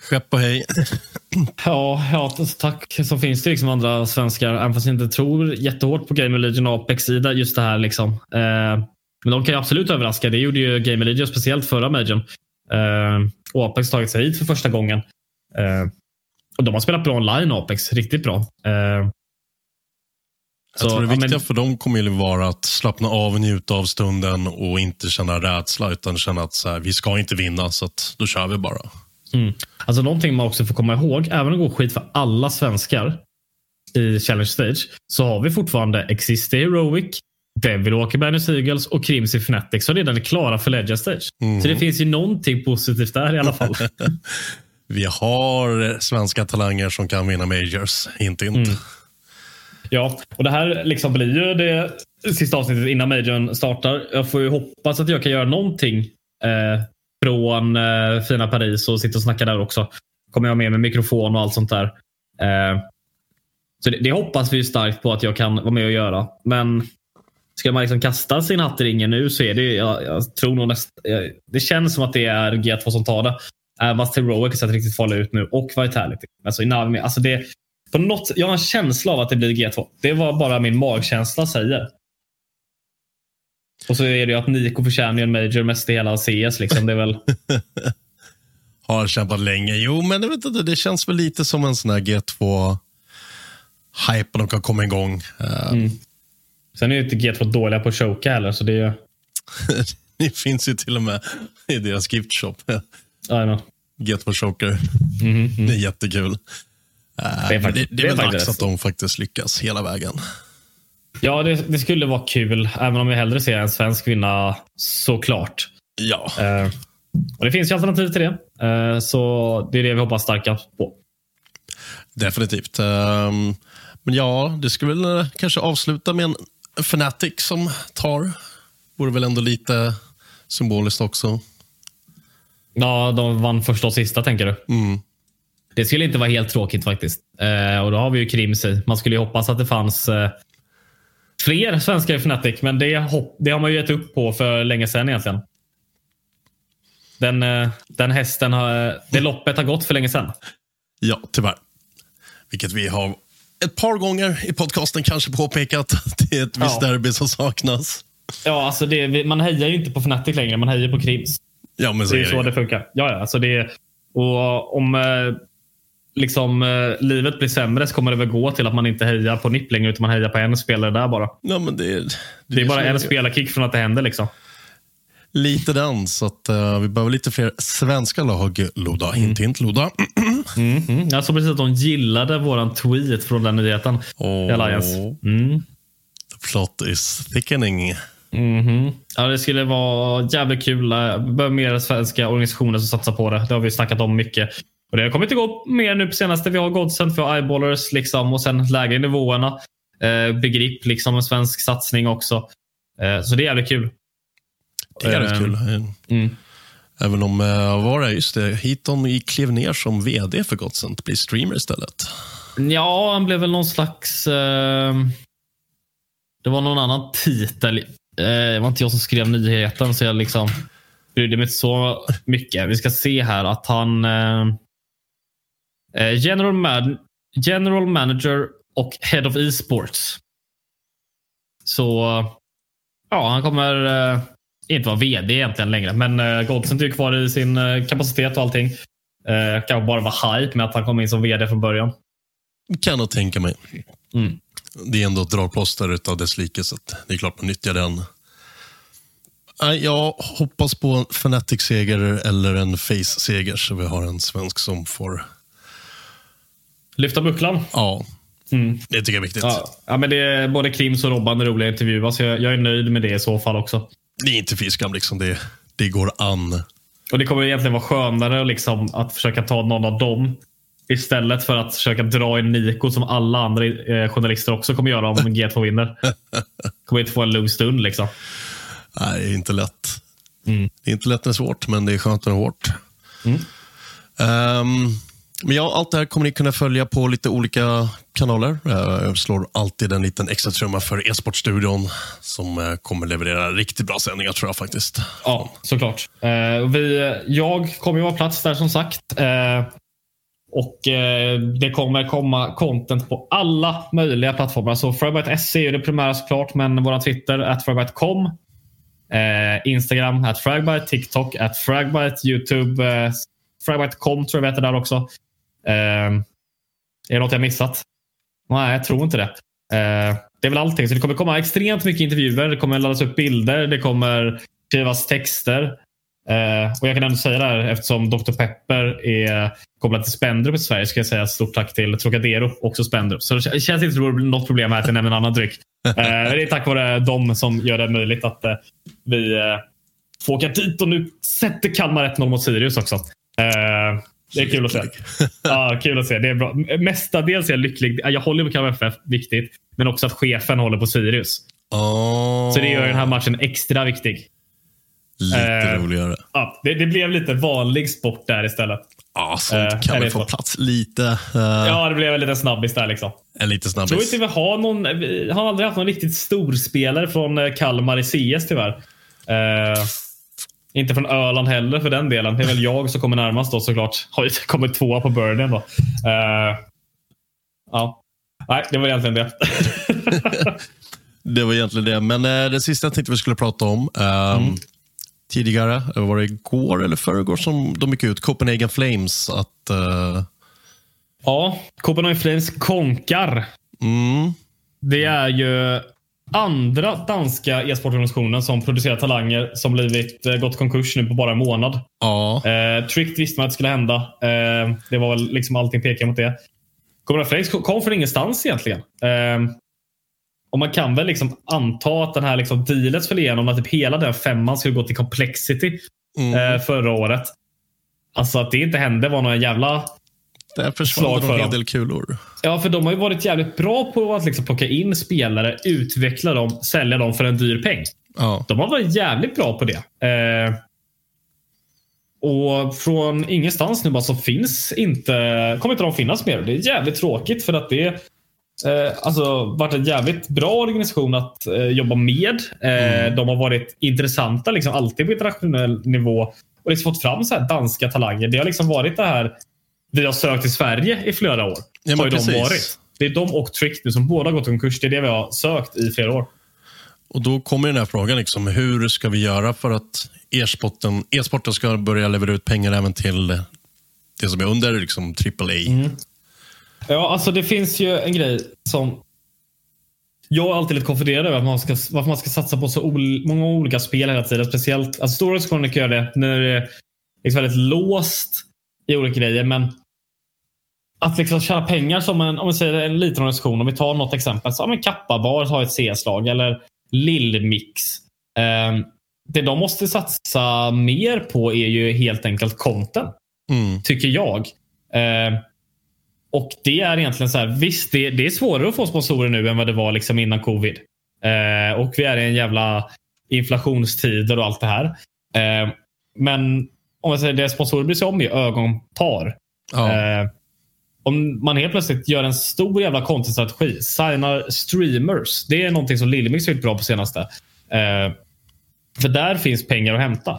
skepp och hej. Ja, ja, tack. Så finns det liksom andra svenskar, även fast jag inte tror jättehårt på Game Legion och Apex i just det här. Liksom. Eh, men de kan ju absolut överraska. Det gjorde ju Game Legion speciellt förra Majorn. Eh, och Apex tagit sig hit för första gången. Eh, och De har spelat bra online, Apex. Riktigt bra. Eh, jag tror det viktiga men... för dem kommer ju vara att slappna av njuta av stunden och inte känna rädsla utan känna att så här, vi ska inte vinna så att då kör vi bara. Mm. Alltså Någonting man också får komma ihåg, även om det går skit för alla svenskar i Challenge Stage, så har vi fortfarande Exist Heroic, Devil Walker Banners Eagles och Crimson Fnatic som redan är klara för Legend Stage. Mm. Så det finns ju någonting positivt där i alla fall. vi har svenska talanger som kan vinna Majors, inte inte. Mm. Ja, och det här liksom blir ju det sista avsnittet innan majorn startar. Jag får ju hoppas att jag kan göra någonting eh, från eh, fina Paris och sitta och snacka där också. Kommer jag med med mikrofon och allt sånt där. Eh, så det, det, hoppas vi starkt på att jag kan vara med och göra. Men Ska man liksom kasta sin hatt i ringen nu så är det, jag, jag tror nog näst, det känns som att det är G2 som tar det. Även fast Heroic har sett riktigt farliga ut nu och Vitality. Alltså, Inami, alltså det, på något, jag har en känsla av att det blir G2. Det var bara min magkänsla säger. Och så är det ju att Nico förtjänar en major mest i hela CS. Liksom. Det är väl... har kämpat länge. Jo, men jag vet inte, det känns väl lite som en sån här G2 hype de kan komma igång. Uh, mm. Sen är ju inte G2 dåliga på att choka heller, så det är ju... det finns ju till och med i deras giftshop. Ja, G2 choker. Mm, mm. Det är jättekul. Uh, det är, faktiskt, det, det är väl dags att de faktiskt lyckas hela vägen. Ja, det, det, skulle vara kul, även om jag hellre ser en svensk vinna såklart. Ja. Uh, och Det finns ju alternativ till det. Uh, så det är det vi hoppas starkast på. Definitivt. Um, men ja, det skulle väl eh, kanske avsluta med en Fnatic som tar. Vore väl ändå lite symboliskt också. Ja, de vann första och sista tänker du? Mm. Det skulle inte vara helt tråkigt faktiskt. Uh, och Då har vi ju Krims i. Man skulle ju hoppas att det fanns uh, fler svenskar i Fnatic, men det, det, har man ju gett upp på för länge sedan egentligen. Den, den hästen har, det loppet har gått för länge sedan. Ja, tyvärr. Vilket vi har ett par gånger i podcasten kanske påpekat. Det är ett visst ja. derby som saknas. Ja, alltså det, man hejar ju inte på Fnatic längre. Man hejar på Krims. Ja, men så det är, är så det, funkar. Ja, ja, alltså det, och om liksom, livet blir sämre så kommer det väl gå till att man inte hejar på NIP längre utan man hejar på en spelare där bara. Ja, men det, det, det är bara en spelarkick från att det händer. Liksom. Lite den, så att, uh, vi behöver lite fler svenska lag, Loda. Mm. Hint, hint, Loda. mm, mm. Jag såg precis att de gillade vår tweet från den nyheten oh. i Alliance. Mm. The plot is thickening. Mm-hmm. Ja, det skulle vara jävligt kul. Vi behöver mer svenska organisationer som satsar på det. Det har vi snackat om mycket. Och Det har kommit gå mer nu på senaste. Vi har Godsend, vi har Eyeballers liksom, och sen lägre nivåerna. Eh, Begrip, liksom en svensk satsning också. Eh, så det är jävligt kul. Det är rätt kul. Mm. Även om, uh, var det, just det, Heaton klev ner som vd för Godsent, blir streamer istället. Ja, han blev väl någon slags... Uh, det var någon annan titel. Uh, det var inte jag som skrev nyheten, så jag liksom brydde mig inte så mycket. Vi ska se här att han... Uh, general, man, general manager och head of e-sports. Så ja, han kommer inte vara vd egentligen längre. Men uh, Godsent är kvar i sin uh, kapacitet och allting. Uh, kanske bara var hype med att han kom in som vd från början. Kan nog tänka mig. Mm. Det är ändå ett dragplåster av dess like, så det är klart man nyttjar den. Jag hoppas på en Fnatic-seger eller en Face-seger, så vi har en svensk som får... Lyfta bucklan? Ja, mm. det tycker jag är viktigt. Ja, ja men det är, både Krims och Robban är roliga intervjuer, så jag, jag är nöjd med det i så fall också det är inte fiskam, liksom. det, det går an. Och Det kommer egentligen vara skönare liksom, att försöka ta någon av dem istället för att försöka dra in Nico som alla andra eh, journalister också kommer göra om G2 vinner. kommer inte få en lugn stund. Liksom. Nej, det är inte lätt. Mm. Det är inte lätt när det är svårt, men det är skönt när det är hårt. Mm. Um, men ja, allt det här kommer ni kunna följa på lite olika kanaler. Eh, jag slår alltid en liten extra trumma för e-sportstudion som eh, kommer leverera riktigt bra sändningar tror jag faktiskt. Ja, såklart. Eh, vi, jag kommer ju vara plats där som sagt. Och Det kommer komma content på alla möjliga plattformar. Så Fragbyte.se är det primära såklart, men vår Twitter, at Fragbyte.com. Instagram, at Fragbyte. TikTok, at Fragbyte. Youtube, fragbite.com tror jag vi heter där också. Eh, är det något jag missat? Nej, jag tror inte det. Eh, det är väl allting. Så det kommer komma extremt mycket intervjuer. Det kommer laddas upp bilder. Det kommer skrivas texter. Eh, och Jag kan ändå säga det här eftersom Dr. Pepper är kopplad till Spendrup i Sverige. Ska jag säga stort tack till Trocadero, också Spendrup. Så det känns inte som något problem här att jag nämner en annan dryck. Eh, det är tack vare dem som gör det möjligt att eh, vi eh, får åka dit. Och nu sätter Kalmar 1-0 mot Sirius också. Det är kul att se. Ja, kul att se. Det är bra. Mestadels är jag lycklig. Jag håller på Kalmar FF, viktigt. Men också att chefen håller på Sirius. Oh. Så det gör den här matchen extra viktig. Lite Eh, roligare. Ja, det, det blev lite vanlig sport där istället. Ja, sånt Eh, kan väl få plats lite. eh, Ja, det blev en liten snabbis där. Liksom. En liten Jag tror snabbis. inte vi har någon. Vi har aldrig haft någon riktigt stor spelare från eh, Kalmar i CS tyvärr. Eh, inte från Öland heller för den delen. Det är väl jag som kommer närmast då såklart. Har ju kommit tvåa på Burden då. Eh, ja. Nej, det var egentligen det. Det var egentligen det. Men eh, det sista jag tänkte vi skulle prata om. ehm, Mm. Tidigare, eh, var det igår eller förrgår som de gick ut, Copenhagen Flames, att eh, ja, Copenhagen Flames konkar. mm, Det är ju andra danska e-sportorganisationen som producerar talanger som blivit eh, gått konkurs nu på bara en månad. ja, Eh, Tricked visste man att det skulle hända. Eh, det var väl liksom allting pekar mot det. Copenhagen Flames kom från ingenstans egentligen. Eh, och man kan väl liksom anta att den här liksom dealet skulle igenom att typ hela den femman skulle gå till Complexity mm, eh, förra året. Alltså att det inte hände var några jävla där slag försvann för en hel del kulor. Ja, för de har ju varit jävligt bra på att liksom plocka in spelare, utveckla dem, sälja dem för en dyr peng. Ja, De har varit jävligt bra på det. Eh, och från ingenstans nu bara så finns inte, kommer inte de finnas mer. Det är jävligt tråkigt för att det eh, alltså varit en jävligt bra organisation att eh, jobba med. Eh, De har varit intressanta liksom alltid på internationell nivå och liksom fått fram så här danska talanger. Det har liksom varit det här vi har sökt i Sverige i flera år. Ja, har ju de varit. Det är de och Trick nu som båda gått konkurs. Det är det vi har sökt i flera år. och då kommer den här frågan, liksom, hur ska vi göra för att e-sporten, e-sporten ska börja leverera ut pengar även till det som är under liksom, AAA? Mm. Ja, alltså det finns ju en grej som jag är alltid lite konfunderad över att man ska, varför man ska satsa på så ol, många olika spel hela tiden. Speciellt, alltså stora organisationer kan göra det när det är väldigt låst i olika grejer. Men att liksom tjäna pengar som en, om vi säger en liten organisation. Om vi tar något exempel. Så, ja, men Kappa Bar har ett CS-lag. Eller Lillmix. Eh, det de måste satsa mer på är ju helt enkelt content Mm. tycker jag. Eh, och det är egentligen så här, visst det, det är svårare att få sponsorer nu än vad det var liksom innan covid. Eh, och vi är i en jävla inflationstider och allt det här. Eh, men om jag säger det sponsorer bryr sig om är ögonpar. Ja. Om man helt plötsligt gör en stor jävla content-strategi, signar streamers. Det är någonting som Lillemix har gjort bra på senaste. Eh, för där finns pengar att hämta.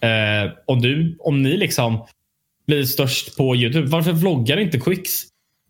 Eh, om, du, om ni liksom blir störst på Youtube, varför vloggar inte Quicks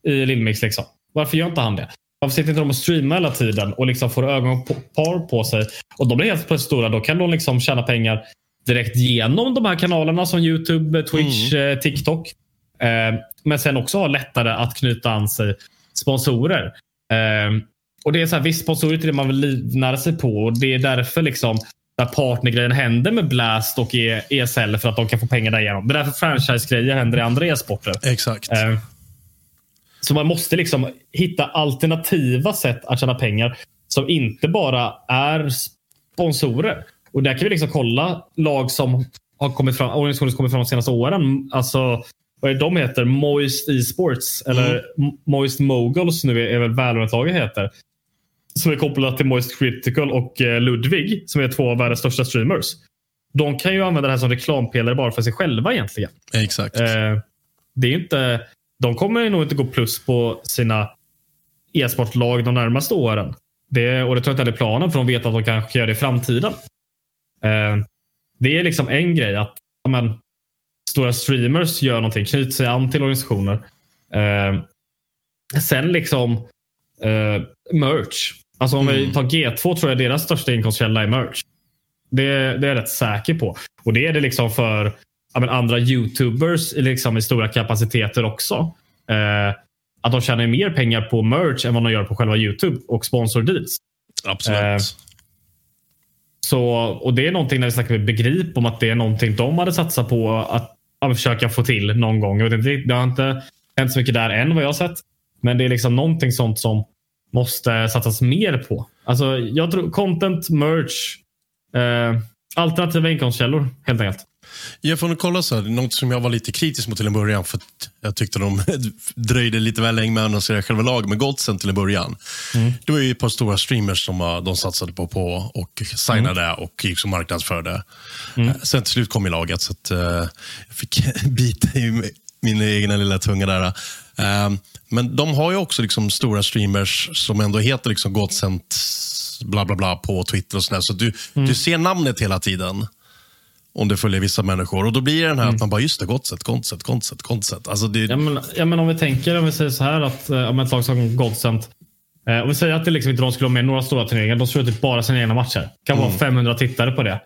i Lillemix? Liksom? Varför gör inte han det? Varför sitter inte de och streamar hela tiden och liksom får ögonpar på sig? Och de blir helt plötsligt stora. Då kan de liksom tjäna pengar direkt genom de här kanalerna som Youtube, Twitch, eh, TikTok. Eh, men sen också ha lättare att knyta an sig sponsorer. Eh, och det är så här, visst, sponsorer är det man vill livnära sig på. Och det är därför liksom där partnergrejen händer med Blast och E- ESL för att de kan få pengar därigenom. Det är därför franchise-grejer händer i andra e-sporter. Exakt. Eh, så man måste liksom hitta alternativa sätt att tjäna pengar som inte bara är sponsorer. Och där kan vi liksom kolla lag som har kommit fram, organisationer som kommit fram de senaste åren. Alltså, vad är de heter? Moist Esports eller M- Moist Moguls nu är, väl Valorant-laget heter. Som är kopplat till Moist Critical och eh, Ludvig som är två av världens största streamers. De kan ju använda det här som reklampelare bara för sig själva egentligen. Exakt. Eh, det är inte, de kommer nog inte gå plus på sina e-sportlag de närmaste åren. Det, och det tror jag inte är planen för de vet att de kanske gör det i framtiden. Eh, det är liksom en grej att men, stora streamers gör någonting, knyter sig an till organisationer. Eh, sen liksom eh, merch. Alltså om vi tar G2 tror jag deras största inkomstkälla är merch. Det, det är jag rätt säker på. Och det är det liksom för men andra YouTubers liksom i stora kapaciteter också. Eh, att de tjänar mer pengar på merch än vad de gör på själva YouTube och sponsor deals. Absolut. Eh, så, och Det är någonting när vi snackar med Begrip om att det är någonting de hade satsat på att, att försöka få till någon gång. Jag vet inte, det har inte hänt så mycket där än vad jag har sett. Men det är liksom någonting sånt som måste satsas mer på. Alltså, jag tror content, merch, eh, alternativa inkomstkällor helt enkelt. Jag får nog kolla så här, något som jag var lite kritisk mot till en början, för att jag tyckte de dröjde lite väl länge med att annonsera själva lag med Godsen till en början. Mm. Det var ju ett par stora streamers som uh, de satsade på, på och signade mm. och liksom marknadsförde. Mm. Uh, sen till slut kom i laget, så att, uh, jag fick bita i min egna lilla tunga där. Men de har ju också liksom stora streamers som ändå heter liksom Godsent bla bla bla på Twitter och sådär. Så du, mm. du ser namnet hela tiden om du följer vissa människor. Och Då blir det den här mm. att man bara, just det, Godset, Godset, Godset, Godset. Alltså det... ja, men, ja, men om vi tänker, om vi säger så här att eh, om ett lag som Godsent eh, om vi säger att det liksom inte de skulle ha med några stora turneringar. De skulle typ bara sina egna matcher. Det kan mm. vara 500 tittare på det.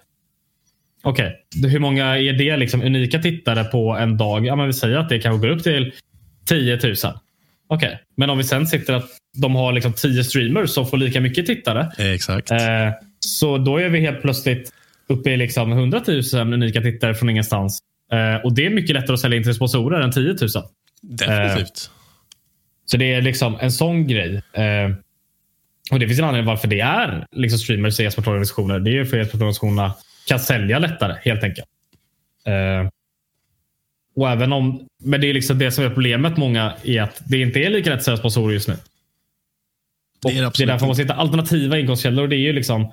Okej, okay. hur många är det liksom unika tittare på en dag? Ja, men vi säger att det kanske går upp till 10 000. Okej, okay. men om vi sen sitter att de har liksom 10 streamers som får lika mycket tittare. Exakt. Eh, så då är vi helt plötsligt uppe i liksom 100 000 unika tittare från ingenstans. Eh, och Det är mycket lättare att sälja in till sponsorer än 10 000. Definitivt. Eh, så det är liksom en sån grej. Eh, och Det finns en anledning varför det är liksom streamers i e-sportorganisationer. Det är för att e-sportorganisationerna kan sälja lättare helt enkelt. Eh, och även om, men det är liksom det som är problemet många är att det inte är lika lätt att sälja sponsorer just nu. Det är, det är därför man måste hitta alternativa inkomstkällor. Det är ju liksom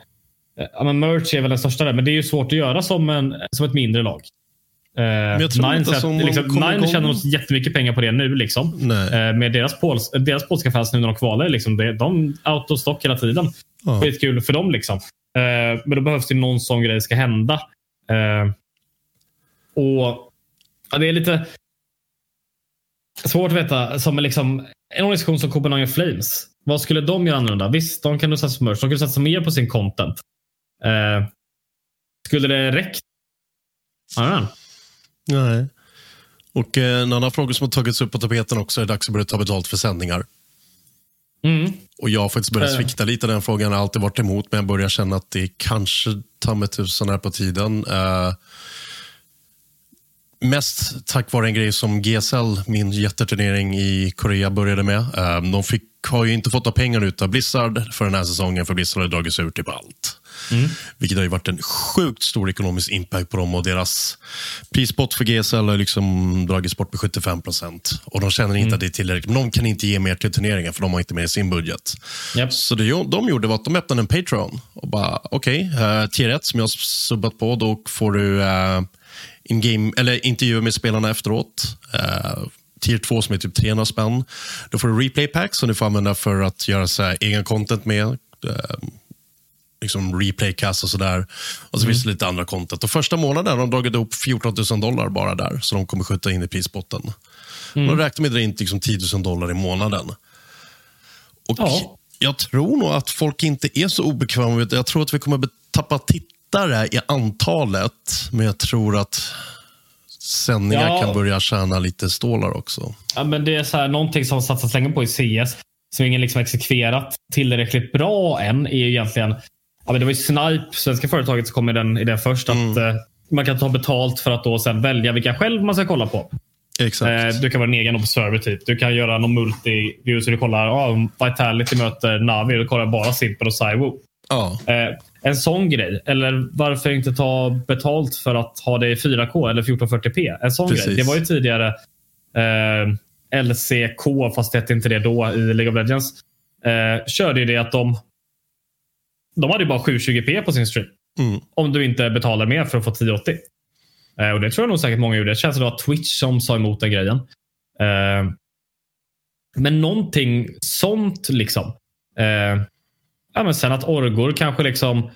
Ja, men merch är väl den största där, men det är ju svårt att göra som, en, som ett mindre lag. Uh, Nine, liksom, Nine tjänar nog jättemycket pengar på det nu. Liksom. Uh, med deras, pols, deras polska fans nu när de kvalar. Liksom, det, de out of stock hela tiden. Uh. Skitkul för dem. Liksom. Men då behövs det någon sån grej ska hända. Och ja, Det är lite svårt att veta. Som liksom, en organisation som Copenhagen Flames. Vad skulle de göra annorlunda? Visst, de kan satsa på merch. De skulle satsa mer på sin content. Eh, skulle det räckt? Ja, Nej. Och eh, en annan fråga som har tagits upp på tapeten också är det dags att börja ta betalt för sändningar. Mm. Och Jag har faktiskt börjat eh. svikta lite den frågan. Jag har alltid varit emot, men jag börjar känna att det kanske ta med tusan är på tiden. Uh, mest tack vare en grej som GSL, min jätteturnering i Korea, började med. Uh, de fick, har ju inte fått några pengar av Blizzard för den här säsongen, för Blizzard har dragit ur typ allt. Mm. Vilket har ju varit en sjukt stor ekonomisk impact på dem och deras prispott för GSL har liksom dragits bort med 75 procent. Och de känner inte mm. att det är tillräckligt. Men de kan inte ge mer till turneringen för de har inte med i sin budget. Yep. Så det de gjorde var att de öppnade en Patreon och bara okej, okay, uh, tier 1 som jag har subbat på, då får du uh, in-game, eller intervjuer med spelarna efteråt. Uh, tier 2 som är typ 300 spänn. Då får du replay packs som du får använda för att göra så här, egen content med. Uh, liksom replaycast och sådär. Och så mm. finns det lite andra content. Och första månaden har de dragit upp 14 000 dollar bara där, så de kommer skjuta in i prisbotten. Mm. De räknar med att dra in liksom 10 000 dollar i månaden. Och ja. Jag tror nog att folk inte är så obekväma. Jag tror att vi kommer tappa tittare i antalet, men jag tror att sändningar ja. kan börja tjäna lite stålar också. Ja, men det är så här, någonting som satsats länge på i CS, som ingen liksom exekverat tillräckligt bra än, är egentligen Ja, men det var ju Snipe, svenska företaget, som kom med den idén först. Mm. Att eh, man kan ta betalt för att då sen välja vilka själv man ska kolla på. Exakt. Eh, du kan vara en egen observer. Typ. Du kan göra någon multi-view så du kollar oh, Vitality möter Navi och du kollar bara Simple och Saiwo. Ja. Eh, en sån grej. Eller varför inte ta betalt för att ha det i 4K eller 1440p? En sån Precis. grej. Det var ju tidigare eh, LCK, fast det hette inte det då i League of Legends. Eh, körde ju det att de de hade ju bara 720p på sin stream. Mm. Om du inte betalar mer för att få 1080. Eh, och Det tror jag nog säkert många gjorde. Det känns som det var Twitch som sa emot den grejen. Eh, men någonting sånt liksom. Ja, men sen att Orgor kanske liksom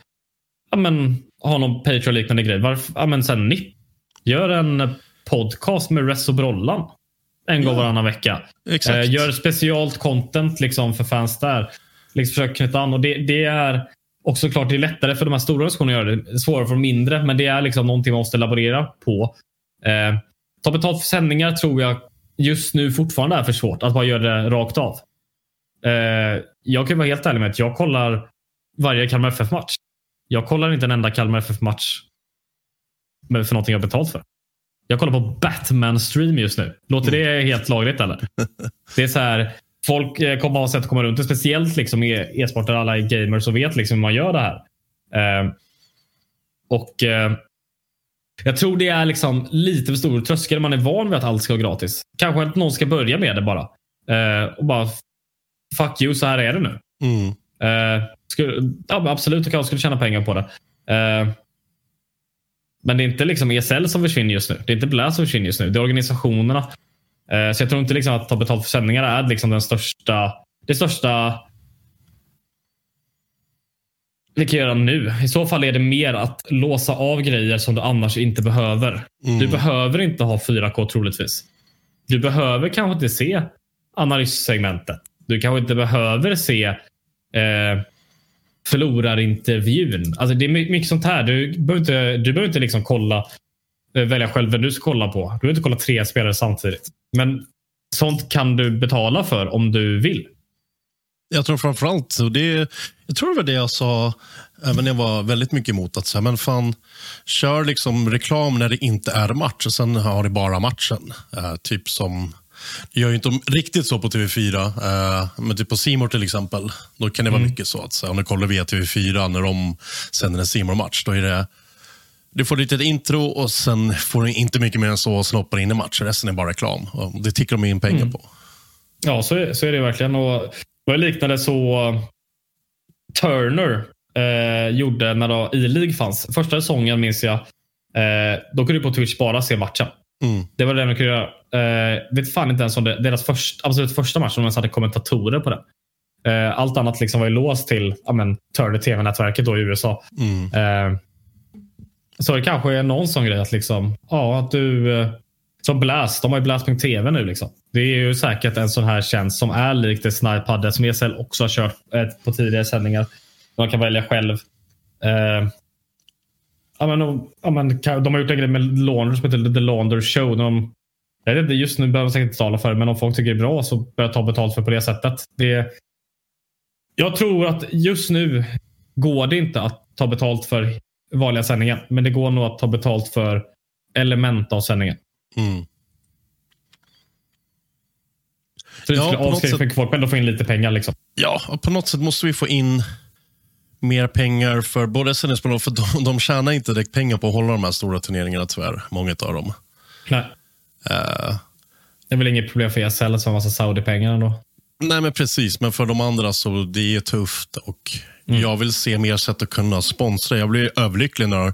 ja, men, har någon Patreon-liknande grej. Varför, ja, men sen NIP gör en podcast med Ress och Brollan. En gång ja. varannan vecka. Eh, gör specialt content liksom för fans där. Liksom försöker knyta an. Och det, det är och såklart det är lättare för de här stora organisationerna att göra det. Svårare för de mindre, men det är liksom någonting man måste laborera på. Eh, ta betalt för sändningar tror jag just nu fortfarande är för svårt. Att bara göra det rakt av. Eh, jag kan vara helt ärlig med att jag kollar varje Kalmar FF-match. Jag kollar inte en enda Kalmar FF-match för någonting jag har betalt för. Jag kollar på Batman-stream just nu. Låter det helt lagligt eller? Det är så här, folk eh, kommer ha sätt att komma runt det. Speciellt liksom i e-sport där alla är gamers och vet liksom hur man gör det här. Eh, och eh, Jag tror det är liksom lite för stor tröskel. Man är van vid att allt ska vara gratis. Kanske att någon ska börja med det bara. Eh, och bara fuck you, så här är det nu. Mm. Eh, skulle, ja, absolut, jag skulle tjäna pengar på det. Eh, men det är inte liksom ESL som försvinner just nu. Det är inte Blast som försvinner just nu. Det är organisationerna. Eh, så jag tror inte liksom att ta betalt för sändningar är liksom den största, det största vi kan göra nu. I så fall är det mer att låsa av grejer som du annars inte behöver. Mm. Du behöver inte ha 4K troligtvis. Du behöver kanske inte se analyssegmentet. Du kanske inte behöver se eh, förlorarintervjun. Alltså det är mycket sånt här. Du behöver inte, du behöver inte liksom kolla, eh, välja själv vem du ska kolla på. Du behöver inte kolla tre spelare samtidigt. Men sånt kan du betala för om du vill. Jag tror framförallt, så det, jag tror det var det jag sa, eh, även när jag var väldigt mycket emot att säga, men fan, kör liksom reklam när det inte är match och sen har det bara matchen. Eh, typ som, det gör ju inte riktigt så på TV4, eh, men typ på Simor till exempel, då kan det vara Mm. mycket så att om du kollar via TV4 när de sänder en simor match då är det du får lite intro och sen får du inte mycket mer än så och snoppar in i matchen. Resten är bara reklam. Och det tickar de in pengar Mm. på. Ja, så är, så är det verkligen. Och vad liknande så Turner eh, gjorde när E-League fanns. Första säsongen minns jag. Eh, då kunde du på Twitch bara se matchen. Mm. Det var det de kunde göra. Eh, vet fan inte ens om det, deras först, absolut första match, om de ens hade kommentatorer på den. Eh, allt annat liksom var ju låst till ja, men, Turner TV-nätverket då i USA. Mm. Eh, så det kanske är någon sån grej att liksom, ja, att du eh, som Blast, de har ju Blast.tv nu. Liksom. Det är ju säkert en sån här tjänst som är likt det Snipe hade, som ESL också har kört eh, på tidigare sändningar. Man kan välja själv. Ja, men, de, ja, men, de har gjort en grej med Launder som heter The Launder Show. De, jag vet inte, just nu behöver man säkert inte betala för det, men om folk tycker det är bra så bör jag ta betalt för på det sättet. Det, jag tror att just nu går det inte att ta betalt för vanliga sändningen, men det går nog att ta betalt för element av sändningen. Mm. Så det Ja, skulle avskräcka mycket folk, men de får in lite pengar. Liksom. Ja, och på något sätt måste vi få in mer pengar för både SNS-bolag, för de, de tjänar inte direkt pengar på att hålla de här stora turneringarna tyvärr, många av dem. Nej. Eh, Det är väl inget problem för ESL som har massa Saudi-pengar ändå. nej, men precis, men för de andra så det är tufft och jag vill se mer sätt att kunna sponsra. Jag blev överlycklig när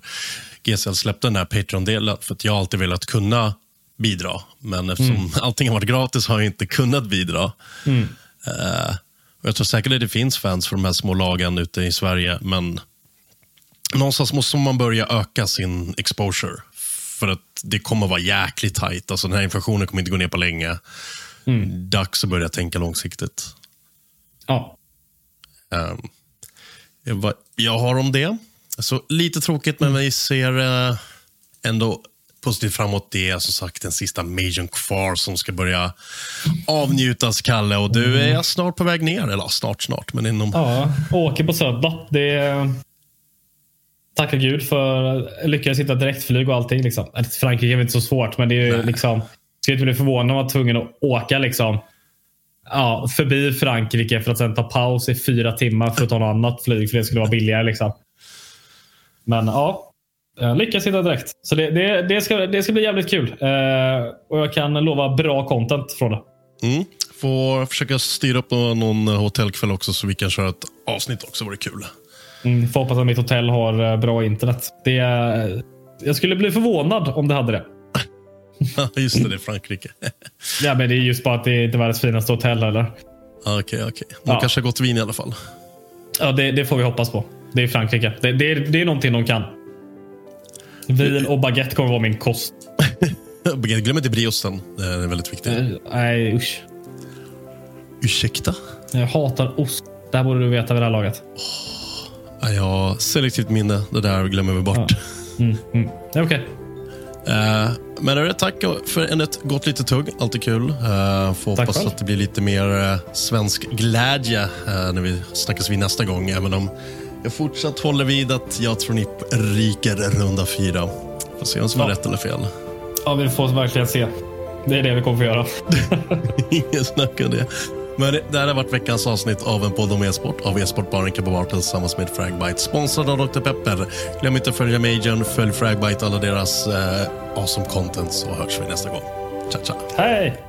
GSL släppte den här Patreon-delen, för att jag har alltid velat kunna bidra. Men eftersom allting har varit gratis har jag inte kunnat bidra. Eh, och jag tror säkert att det finns fans för de här små lagen ute i Sverige, men någonstans måste man börja öka sin exposure. För att det kommer vara jäkligt tajt. Alltså den här inflationen kommer inte gå ner på länge. Dags att börja tänka långsiktigt. Ja. Vad jag har om det. Så lite tråkigt, men vi ser eh, ändå positivt framåt. Det är som sagt den sista majorn kvar som ska börja avnjutas, Kalle. Och du är snart på väg ner. Eller snart, snart. Men inom... Ja, åker på söndag. Det är... Tacka gud för lyckades hitta direktflyg och allting. Liksom. Frankrike är väl inte så svårt, men det är ju liksom... Ska inte bli förvånad om man var tvungen att åka liksom, ja, förbi Frankrike för att sen ta paus i fyra timmar för att ta något annat flyg för det skulle vara billigare. Liksom. Men ja, jag lyckas hitta direkt. Så det, det, det, ska, det ska bli jävligt kul. Eh, och jag kan lova bra content från det. Mm. Får försöka styra upp någon hotellkväll också så vi kan köra ett avsnitt också. Vore kul. Mm, får hoppas att mitt hotell har eh, bra internet. Det, är- jag skulle bli förvånad om det hade det. Just det, det är Frankrike. Ja, men det är just bara att det är inte världens finaste hotell heller. Okej, okej. De Ja. kanske har gått vin i alla fall. Ja, det, det får vi hoppas på. Det är Frankrike. Det, det, är, det är någonting de kan. Vin och baguette kommer vara min kost. Glöm inte briosten. Det är väldigt viktigt. Eh, Nej, usch. Ursäkta? Jag hatar ost. Det här borde du veta vid det här laget. Ja, jag har selektivt minne. Det där glömmer vi bort. Mm, mm. Ja, Okej. Eh, men är det tack för än ett gott litet tugg. Alltid kul. Uh, får Tack hoppas själv. att det blir lite mer eh, svensk glädje eh, när vi snackas vid nästa gång. Även om jag fortsatt håller vid att jag tror ni ryker runda fyra. Får se om som Ja. rätt eller fel. Ja, vi får verkligen se. Det är det vi kommer få göra. Ingen snack om det. Men det här har varit veckans avsnitt av en podd om e-sport av e-sportbaren Kababar tillsammans med Fragbite. Sponsrad av Dr. Pepper. Glöm inte att följa Majorn, följ Fragbite, alla deras eh, awesome content så hörs vi nästa gång. Ciao, ciao. Hej!